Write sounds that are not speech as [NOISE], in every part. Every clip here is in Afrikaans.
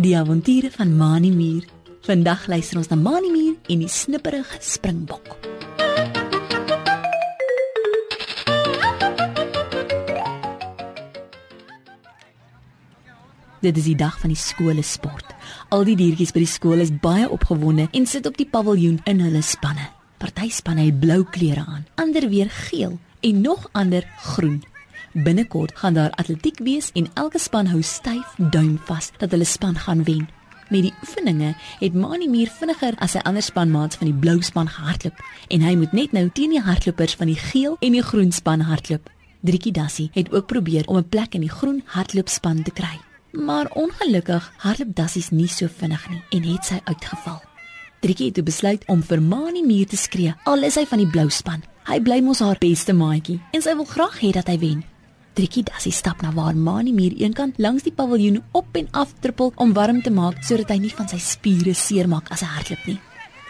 Die avonture van Mani Muur. Vandag luister ons na Mani Muur en die snipperige springbok. Dit is die dag van die skoolsport. Al die diertjies by die skool is baie opgewonde en sit op die paviljoen in hulle spanne. Party spanne het blou klere aan, ander weer geel en nog ander groen. Binnekort gaan daar atletiek wees en elke span hou styf duim vas dat hulle span gaan wen. Met die oefeninge het Mani meer vinniger as sy ander spanmaats van die blou span gehardloop en hy moet net nou teen die hardlopers van die geel en die groen span hardloop. Driekie Dassie het ook probeer om 'n plek in die groen hardloopspan te kry. Maar ongelukkig hardloop Dassies nie so vinnig nie en het sy uitgeval. Driekie het besluit om vir Mani Muur te skree. Al is hy van die blou span. Hy bly mos haar beste maatjie en sy wil graag hê dat hy wen. Driekie Dassie stap na waar Mani Muur eenkant langs die paviljoen op en af trippel om warm te maak sodat hy nie van sy spiere seermaak as hy hardloop nie.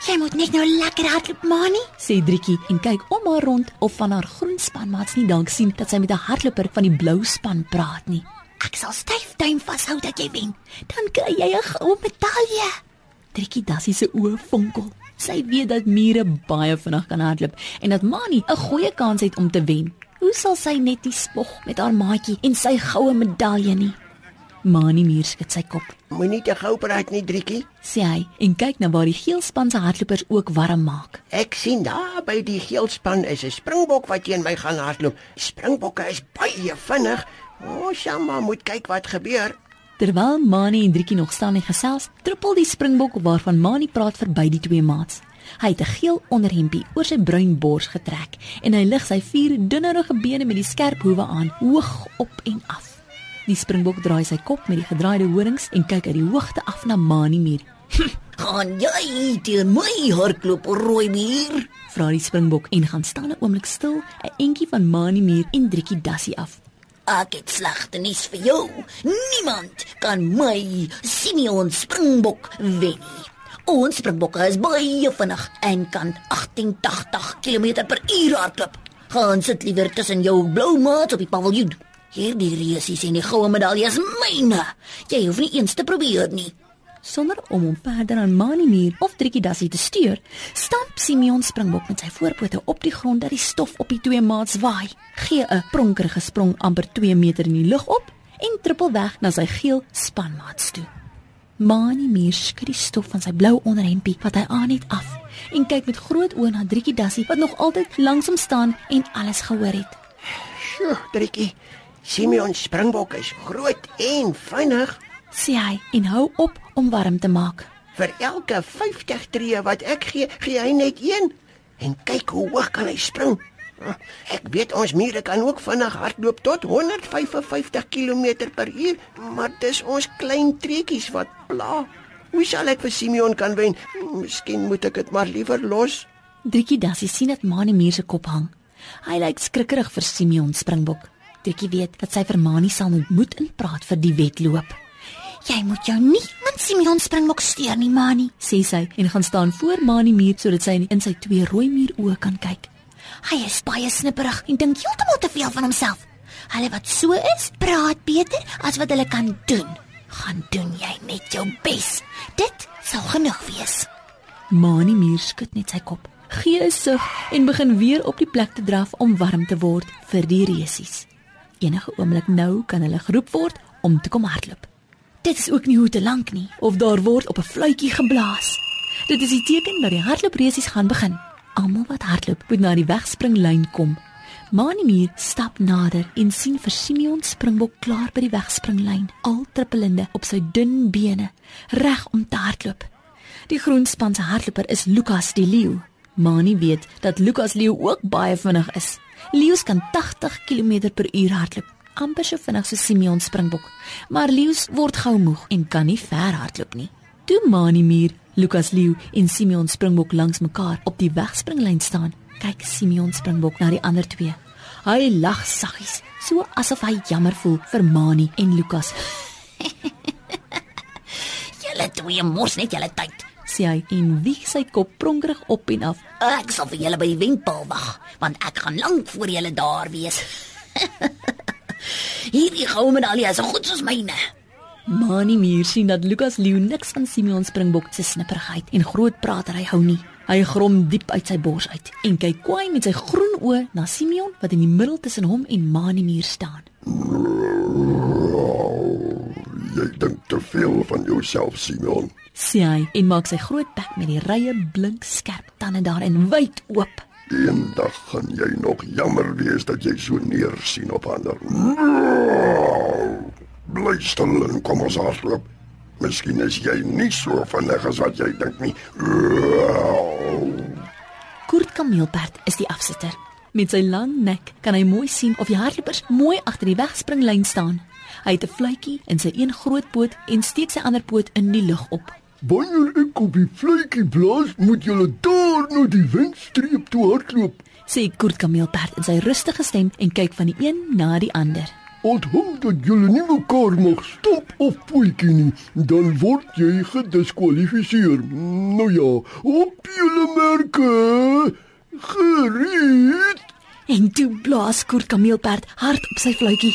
Jy moet net nou lekker hardloop, Mani. Sê Driekie en kyk om haar rond of van haar groen spanmaats nie dalk sien dat sy met 'n hardloper van die blou span praat nie. Ek sal styf duim vashou dat jy wen. Dan kry jy 'n goue medalje. Driekie Dassie se oë fonkel. Sy weet dat Mure baie vinnig kan hardloop en dat Mani 'n goeie kans het om te wen. Hoe sal sy net die spog met haar maatjie en sy goue medalje nie? Mani Muur skud sy kop. Moenie te gou praat nie, Driekie. Sê hy en kyk na waar die geel span se hardlopers ook warm maak. Ek sien daar by die geelspan is 'n springbok wat teen my gaan hardloop. Springbokke is baie vinnig. O, Shamma moet kyk wat gebeur. Terwyl Mani en Driekie nog staan en gesels, trippel die springbok waarvan Mani praat verby die twee maats. Hy het 'n geel onderhempie oor sy bruin bors getrek en hy lig sy vier dunnerige bene met die skerp hoewe aan, hoog op en af. Die springbok draai sy kop met die gedraaide horings en kyk uit die hoogte af na Mani Muur. Gaan jy teen my hardloop, rooi muur? Vra die springbok en gaan staan 'n oomblik stil, 'n entjie van Mani Muur en Driekie Dassie af. Ek het slegte nuus vir jou. Niemand kan my Simeon Springbok wen nie. Ons Springbokke is baie vinnig en kan 1880 km/h hardloop. Gaan sit liewer tussen jou blou maat op die paviljoen. Hierdie reusies en die goue medalje is myne. Jy hoef nie eens te probeer nie. Sonder om hom verder aan Mani Muur of Driekie Dassie te steur, stamp Simeon Springbok met sy voorpote op die grond dat die stof op die twee maats waai. Gee 'n pronkerige sprong amper 2 meter in die lug op en trippel weg na sy geel spanmaats toe. Mani Muur skud die stof van sy blou onderhempie wat hy aan het af en kyk met groot oë na Driekie Dassie wat nog altyd langs hom staan en alles gehoor het. Sjoe, Driekie. Simeon Springbok is groot en vinnig. Sê hy en hou op om warm te maak. Vir elke 50 tree wat ek gee, gee hy net een. En kyk hoe hoog kan hy spring. [LAUGHS] Ek weet ons mure kan ook vinnig hardloop tot 155 km/h, maar dis ons klein treetjies wat pla. Hoe sal ek vir Simeon kan wen? Miskien moet ek dit maar liewer los. Driekie Dassie sien dat Mani Muur se kop hang. Hy lyk skrikkerig vir Simeon Springbok. Driekie weet dat sy vir Mani sal moet inpraat vir die wedloop. Jy moet jou nie met Simeon Springbok steur nie, Mani. sê sy en gaan staan voor Mani Muur sodat sy in sy twee rooi muur oë kan kyk. Hy is baie snipperig en dink heeltemal te veel van homself. Hulle wat so is, praat beter as wat hulle kan doen. Gaan doen jy net jou bes. Dit sal genoeg wees. Mani Muur skud net sy kop, gee 'n sug en begin weer op die plek te draf om warm te word vir die resies. Enige oomblik nou kan hulle geroep word om te kom hardloop. Dit is ook nie hoe te lank nie of daar word op 'n fluitjie geblaas. Dit is die teken dat die hardloopresies gaan begin. Almal wat hardloop moet na die wegspringlyn kom. Manimir stap nader en sien vir Simeon Springbok klaar by die wegspringlyn, al trippelende op sy dun bene, reg om te hardloop. Die groenspan se hardloper is Lukas die leeu. Mani weet dat Lukas leeu ook baie vinnig is. Leeu's kan 80 km/h hardloop, amper so vinnig so Simeon Springbok. Maar leeu's word gou moeg en kan nie ver hardloop nie. Toe Manimir, Lukas leeu en Simeon Springbok langs mekaar op die wegspringlyn staan, kyk Simeon Springbok na die ander twee. Hy lag saggies, so asof hy jammer voel vir Mani en Lukas. [LAUGHS] Julle twee mors net julle tyd. sê hy en wieg sy kop pronkerig op en af. Ek sal vir julle by die windpaal wag, want ek gaan lank voor julle daar wees. [LAUGHS] Hierdie goue medalje is so goed soos myne. Mani Muur sien dat Lukas Leeu niks van Simeon Springbok se snipperigheid en groot pratery hou nie. Hy grom diep uit sy bors uit en kyk kwaai met sy groen oë na Simeon wat in die middel tussen hom en Mani Muur staan. Jy dink te veel van jouself, Simeon. Sê hy en maak sy groot bek met die rye blink skerp tande daarin wyd oop. Eendag gaan jy nog jammer wees dat jy so neersien op ander. Bly stil en kom ons hardloop. Miskien is jy nie so vinnig as wat jy dink nie. Kurt Kameelperd is die afsitter. Met sy lang nek kan hy mooi sien of die hardlopers mooi agter die wegspringlyn staan. Hy het 'n fluitjie in sy een groot poot en steek sy ander poot in die lug op. Wanneer ek op die fluitjie blaas, moet jy daar na die windstreep toe hardloop. Sê Kurt Kameelperd in sy rustige stem en kyk van die een na die ander. Onthou dat jy nie mekaar mag stop of poetjie nie, dan word jy gediskwalifiseer. Nou ja, op julle merke. Gereed. En toe blaas Kurt Kameelperd hard op sy fluitjie.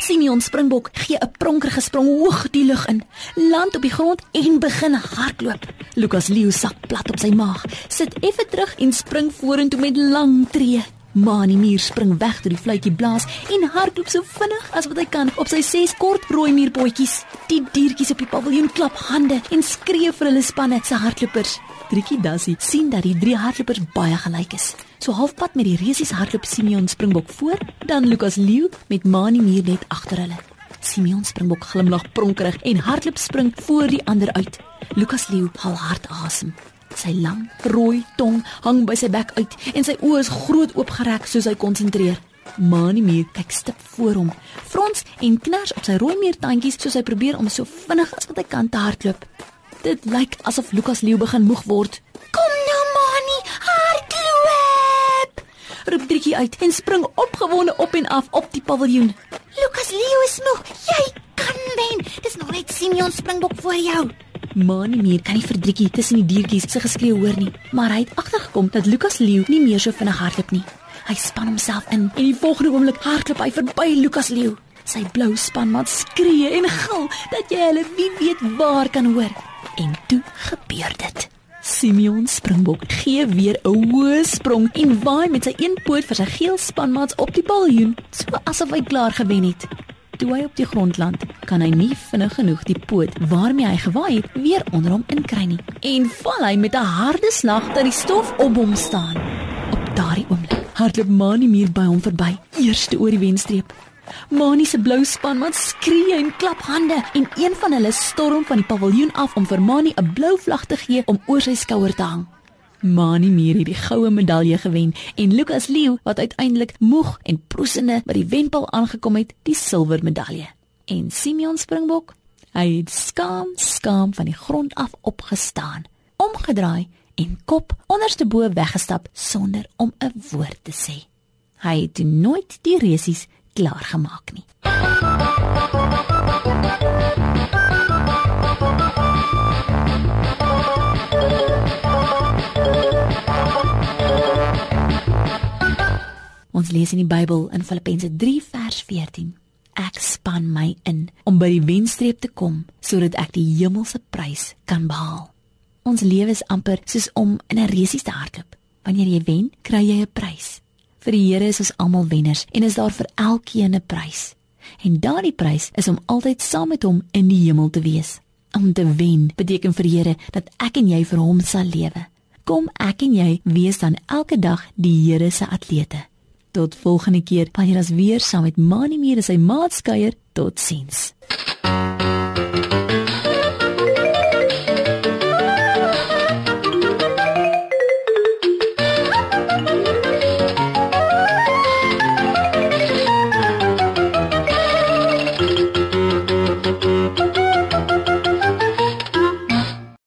Simeon Springbok gee 'n pronkerige sprong hoog die lug in, land op die grond en begin hardloop. Lukas Leo sak plat op sy maag, sit effe terug en spring vorentoe met lang tree. Mani Muur spring weg toe die fluitjie blaas en hardloop so vinnig as wat hy kan op sy ses kort rooi muurpotjies. Die diertjies op die paviljoen klap hande en skree vir hulle spanne se hardlopers. Trikkie Dassie sien dat die drie hardlopers baie gelyk is. So halfpad met die resies hardloop Simeon Springbok voor, dan Lukas Leeu met Mani Muur net agter hulle. Simeon Springbok glimlag pronkerig en hardloop spring voor die ander uit. Lukas Leeu haal hard asem. Sy lang, rooi tong hang by sy bek uit en sy oë is groot oopgerek soos hy konsentreer. Mani Muur kyk stip voor hom, frons en kners op sy rooi meertandjies soos hy probeer om so vinnig as wat hy kan te hardloop. Dit lyk asof Lukas Leeu begin moeg word. Kom nou, Mani, hardloop! Roep Trikkie uit en spring opgewonde op en af op die paviljoen. Lukas Leo is moeg. Jy kan wen. Dis nog net Simeon Springbok voor jou. Mani Muur kan nie vir Trikkie tussen die diertjies se geskree hoor nie, maar hy het agtergekom dat Lukas Leeu nie meer so vinnig hardloop nie. Hy span homself in en die volgende oomblik hardloop hy verby Lukas Leeu. Sy blou spanmaat skree en gil dat jy hulle wie weet waar kan hoor. En toe gebeur dit. Simeon Springbok gee weer 'n hoë sprong en waai met sy een poot vir sy geel spanmaats op die baljoen, so asof hy klaar gewen het. Toe hy op die grond land, kan hy nie vinnig genoeg die poot waarmee hy gewaai het weer onder hom inkry nie en val hy met 'n harde slag dat die stof om hom staan. Op daardie oomblik hardloop Mani Muur by hom verby, eerste oor die wenstreep. Mani se blou spanmaat skree en klap hande en een van hulle storm van die paviljoen af om vir Mani 'n blou vlag te gee om oor sy skouer te hang. Mani het die goue medalje gewen en Lukas Leo wat uiteindelik moeg en proesende by die wenpaal aangekom het, die silwer medalje. En Simeon Springbok, hy het skaam, skaam van die grond af opgestaan, omgedraai en kop onderste bo weggestap sonder om 'n woord te sê. Hy het nooit die resies klaar gemaak nie. Ons lees in die Bybel in Filippense 3 vers 14. Ek span my in om by die wenstreep te kom sodat ek die hemelse prys kan behaal. Ons lewe is amper soos om in 'n resies te hardloop. Wanneer jy wen, kry jy 'n prys. Vir die Here is ons almal wenners en is daar vir elkeen 'n prys. En daardie prys is om altyd saam met hom in die hemel te wees. Om te wen beteken vir die Here dat ek en jy vir hom sal lewe. Kom ek en jy wees dan elke dag die Here se atlete. Tot volgende keer wanneer ons weer saam met Mani Meer en sy maatskeier totsiens.